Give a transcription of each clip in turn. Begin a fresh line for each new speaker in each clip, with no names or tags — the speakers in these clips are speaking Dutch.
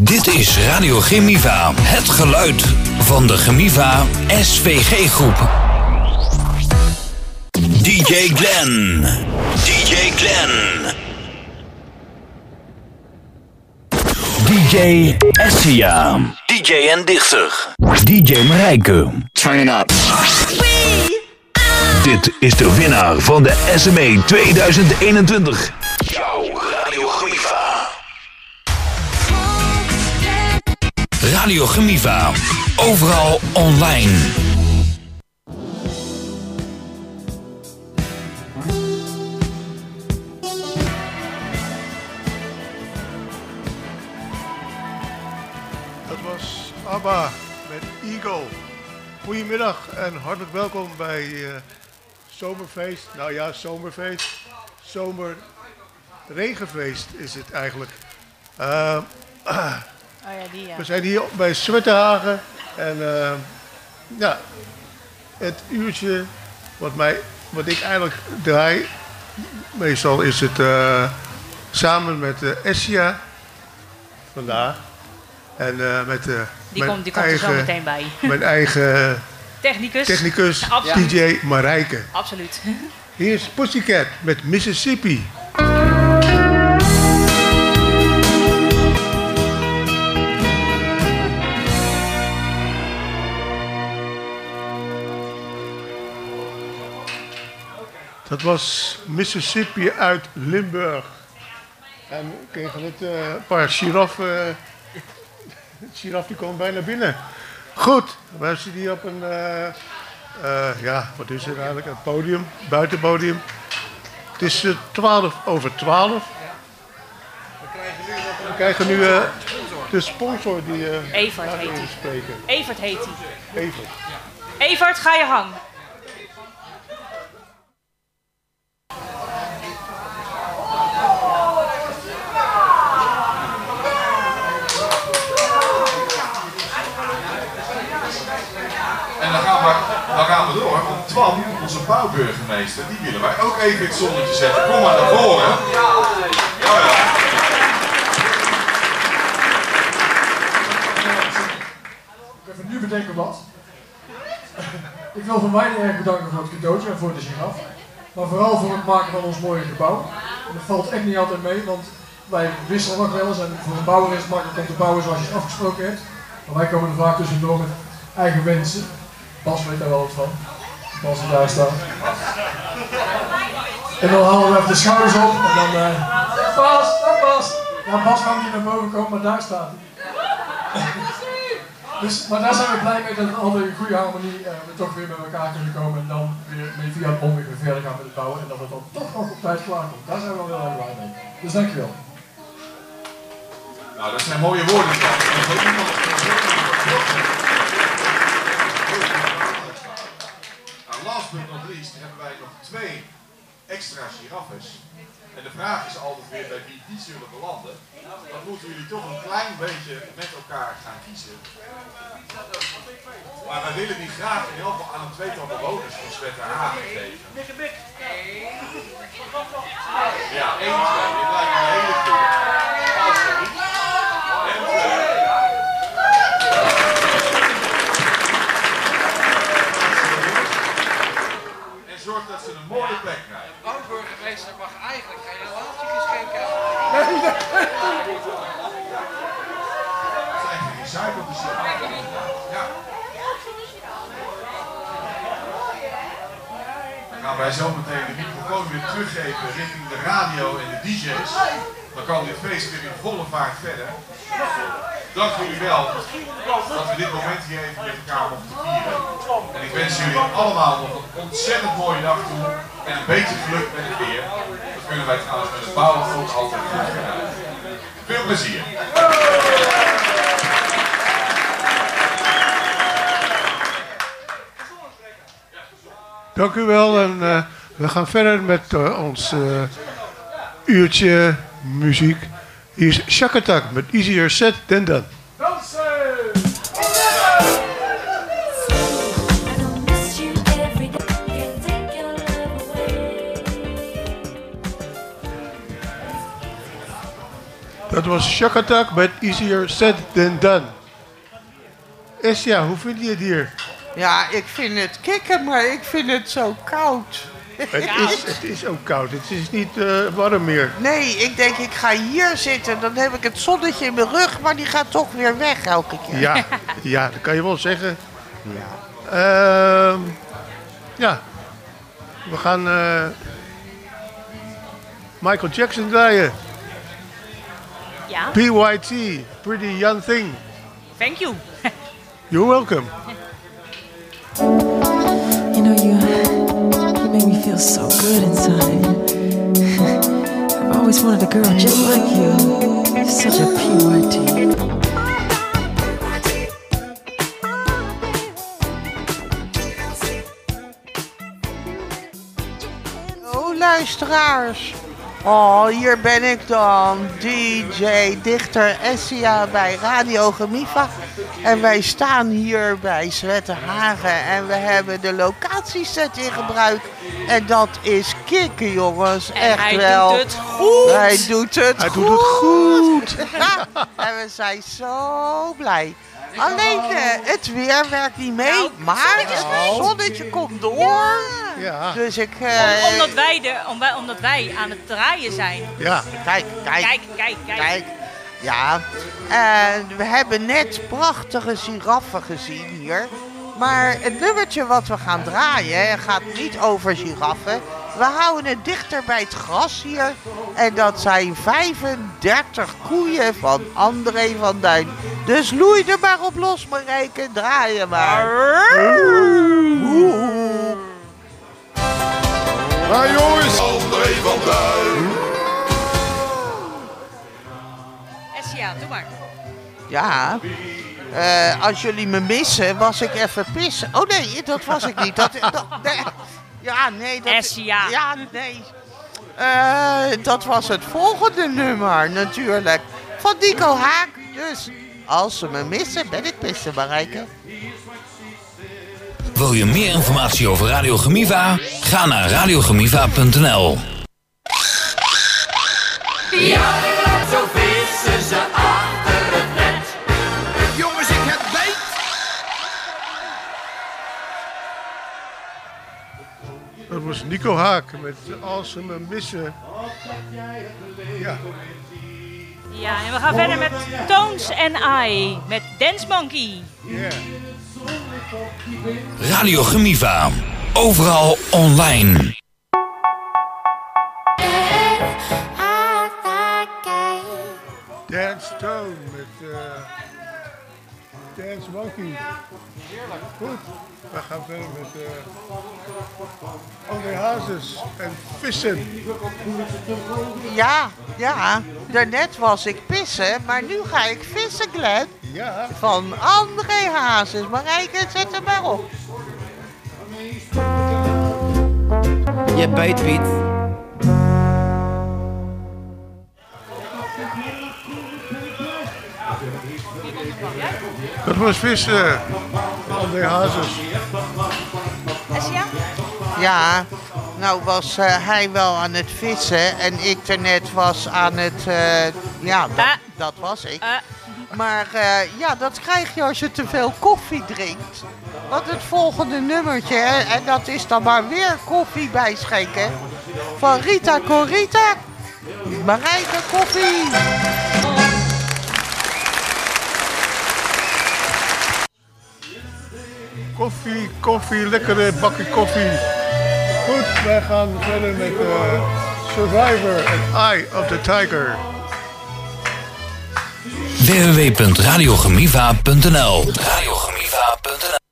Dit is Radio Gemiva. Het geluid van de Gemiva SVG-groep. DJ Glenn. DJ Glenn. DJ Essia. DJ en Dichter. DJ Marijke.
Turn it up.
Dit is de winnaar van de SME 2021. Radio Gemiva. Overal online.
Dat was ABBA met Eagle. Goedemiddag en hartelijk welkom bij eh, Zomerfeest. Nou ja, Zomerfeest. Zomer Regenfeest is het eigenlijk. Eh,
Oh ja, die ja.
we zijn hier bij Zwitterhagen en eh, ja, het uurtje wat, mij, wat ik eigenlijk draai, meestal is het eh, samen met uh, Essia vandaag. En met
Die
mijn
komt, die komt er zo meteen bij.
mijn eigen
Technicus.
technicus,
Ja.
DJ Marijke.
Absoluut.
Hier is Pussycat met Mississippi. Dat was Mississippi uit Limburg. En we kregen het eh, een paar giraffen. eh, Het giraf die kwam bijna binnen. Goed, wij zitten hier op een, eh, eh, ja, wat is het eigenlijk? Een podium, buitenpodium. Het is eh, 12 over 12. We krijgen nu eh, de sponsor die eh
Evert heet hij.
spreken.
Evert heet hij.
Even.
Evert, ga je hang.
En dan gaan, we, dan gaan we door. Want Twan, onze bouwburgemeester, die willen wij ook even het zonnetje zetten. Kom maar naar voren. Ja, ja.
Even nu bedenken wat. Ik wil van mij erg bedanken voor het cadeautje en voor de giraf. Maar vooral voor het maken van ons mooie gebouw. Dat valt echt niet altijd mee, want wij wisselen nog wel eens. En voor een bouwer is het makkelijk om te bouwen zoals je het afgesproken hebt. Maar wij komen er vaak tussendoor met eigen wensen. Bas weet daar wel wat van. Bas die daar staat. En dan halen we even de schouders op en dan... eh Bas, daar Bas! Ja, Bas kan niet naar boven komen, maar daar staat hij. Dus, maar daar zijn we blij mee dat we altijd in goede harmonie eh, we toch weer bij elkaar kunnen komen en dan weer mee via het omweg weer verder gaan met het bouwen en dat het dan toch nog op tijd klaar komt. Daar zijn we wel heel erg blij mee. Dus dankjewel.
Nou, dat zijn mooie woorden. Twan. Nou, last but not least hebben wij nog twee extra giraffes. En de vraag is altijd weer bij wie die zullen belanden. Dan moeten jullie toch een klein beetje met elkaar gaan kiezen. Maar wij willen die graag in elk geval aan een tweetal bewoners van Zwetterhagen geven. Ja, één, twee. Dit lijkt me een hele goede. Alsjeblieft. En twee. En zorg dat ze een mooie plek krijgen.
Oud-burgemeester mag eigenlijk geen relatie schenken.
Het zijn gerecyclede sigaretten. Ja. Dan gaan wij zo meteen de microfoon weer teruggeven richting de radio en de DJ's. Dan kan dit feest weer in volle vaart verder. Dank jullie wel dat we dit moment hier even met elkaar mochten vieren. En ik wens jullie allemaal nog een ontzettend mooie dag toe. En een beetje geluk met het weer. Dat kunnen wij trouwens met het bouwen altijd goed. Veel plezier.
Dank u wel en eh, we gaan verder met eh, ons eh, uurtje muziek. Hier is Shakatak met Easier Said Than Done. Dat was Shock Attack met Easier Said Than Done. Esja, hoe vind je het hier?
Ja, ik vind het kicken, maar ik vind het zo koud.
Het, is, het is ook koud. Het is niet eh, warm meer.
Nee, ik denk ik ga hier zitten. Dan heb ik het zonnetje in mijn rug, maar die gaat toch weer weg elke keer.
Ja, ja dat kan je wel zeggen. Ehm, ja. We gaan eh, Michael Jackson draaien.
Ja,
PYT, Pretty Young Thing.
thank you.
You're welcome.
Know, you, you make me feel so good inside. I've always wanted a girl just like you. You're such a PYT.
Oh, luisteraars. Oh, hier ben ik dan, DJ, dichter Essia bij Radio Gemiva. En wij staan hier bij Zwettenhagen en we hebben de locatieset in gebruik. En dat is kicken, jongens.
En
Echt
hij
wel.
doet het goed.
Hij doet het
Hij
goed.
doet het goed.
en we zijn zo blij. Alleen het weer werkt niet mee,
Nou,
maar het zonnetje komt door.
Ja,
Dus ik... eh,
Om- omdat, wij de, om omdat wij aan het draaien zijn.
ja.
Kijk, kijk,
Kijk, kijk, kijk.
kijk. Ja, en we hebben net prachtige giraffen gezien hier. Maar het nummertje wat we gaan draaien gaat niet over giraffen. We houden het dichter bij het gras hier. En dat zijn 35 koeien van André van Duin. Dus loei er maar op los, Marijke. Draaien maar.
Maar jongens,
André van Duin.
Essia, doe maar.
Ja. Eh, als jullie me missen, was ik even pissen. Oh nee, dat was ik niet. Dat, dat, nee. Ja, nee. Dat,
Essia.
Ja, nee. Eh, dat was het volgende nummer natuurlijk. Van Nico Haak. Dus als ze me missen, ben ik pissen, Marijke.
Wil je meer informatie over Radio Gemiva? Ga naar radiogemiva.nl.
Jongens, ik heb beet.
dat was Nico Haak met Als ze me missen. Ja,
Ja, en we gaan verder met Tones and I. Met Dance Monkey.
ja.
Radio Gemiva. Overal online.
Dance Stone met eh, Dance Monkey. Goed, we gaan verder met uh, André Hazes en Vissen.
Ja, ja. Daarnet was ik pissen, maar nu ga ik vissen, Glenn.
Ja,
Van André Hazes. Marijke, zet hem maar op.
Je beet Piet.
dat was Vissen. André Hazes.
Essia?
Ja, nou was eh, hij wel aan het vissen en ik daarnet was aan het... eh, ja, dat,
Ah.
dat was ik. Maar eh, ja, dat krijg je als je te veel koffie drinkt. Want het volgende nummertje, en dat is dan maar weer koffie bijschenken. Van Rita Corita. Marijke koffie.
Koffie, koffie, lekkere bakje koffie. Goed, wij gaan verder met eh, Survivor en Eye of the Tiger.
www.radiogemiva.nl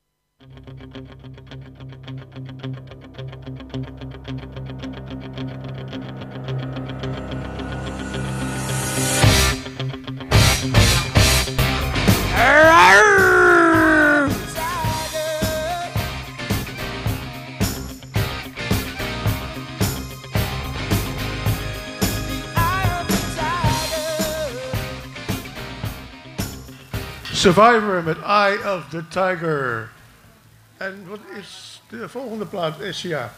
Survivor met Eye of the Tiger. En wat is de volgende plaat, Essia?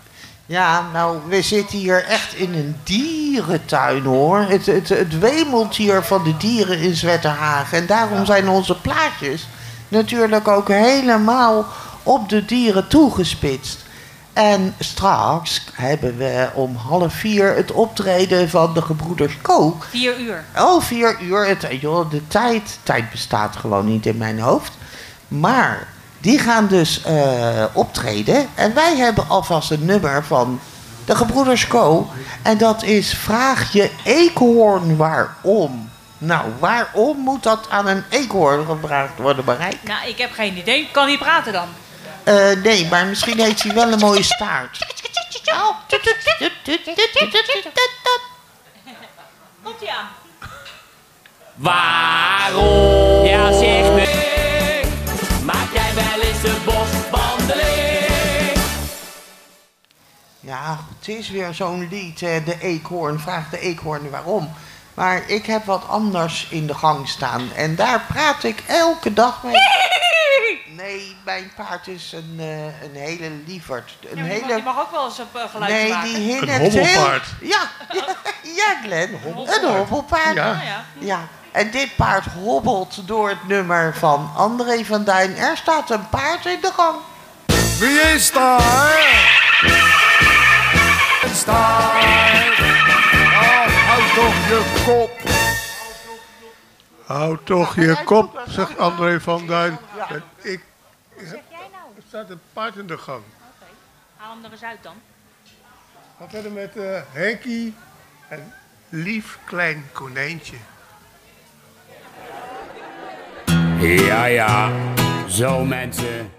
Ja, nou, we zitten hier echt in een dierentuin hoor. Het, het, het wemelt hier van de dieren in Zwetterhagen. En daarom zijn onze plaatjes natuurlijk ook helemaal op de dieren toegespitst. En straks hebben we om half vier het optreden van de gebroeders Kook.
Vier uur.
Oh, vier uur. Het, joh, de tijd, tijd bestaat gewoon niet in mijn hoofd. Maar die gaan dus eh, optreden. En wij hebben alvast een nummer van de gebroeders Co. En dat is Vraag je eekhoorn waarom. Nou, waarom moet dat aan een eekhoorn gevraagd worden bereikt?
Nou, ik heb geen idee. Kan hij praten dan?
Eh, nee, maar misschien heeft hij wel een mooie staart.
Komt hij aan?
Waarom? Ja, zeg me. Maak jij wel eens een boswandeling?
Ja, het is weer zo'n lied, de eekhoorn. Vraag de eekhoorn waarom. Maar ik heb wat anders in de gang staan. En daar praat ik elke dag mee. Nee, mijn paard is een, eh, een hele lieverd. Een
Ja, mag,
hele...
je mag ook wel eens een uh, geluid
Nee,
maken.
die
Een hobbelpaard.
heel... Ja, ja Glenn. Een hobbelpaard.
Ja.
Ah, ja.
Ja, en dit paard hobbelt door het nummer van André van Duin. Er staat een paard in de gang.
Wie is daar? Staart. Oh, houd toch je kop.
Hou toch je kop, zegt André van Duin. Ik,
Wat zeg jij nou?
er staat een paard in de gang.
Haal hem er eens uit dan.
Ga verder met eh Henkie en lief klein konijntje.
Ja, ja. Zo mensen.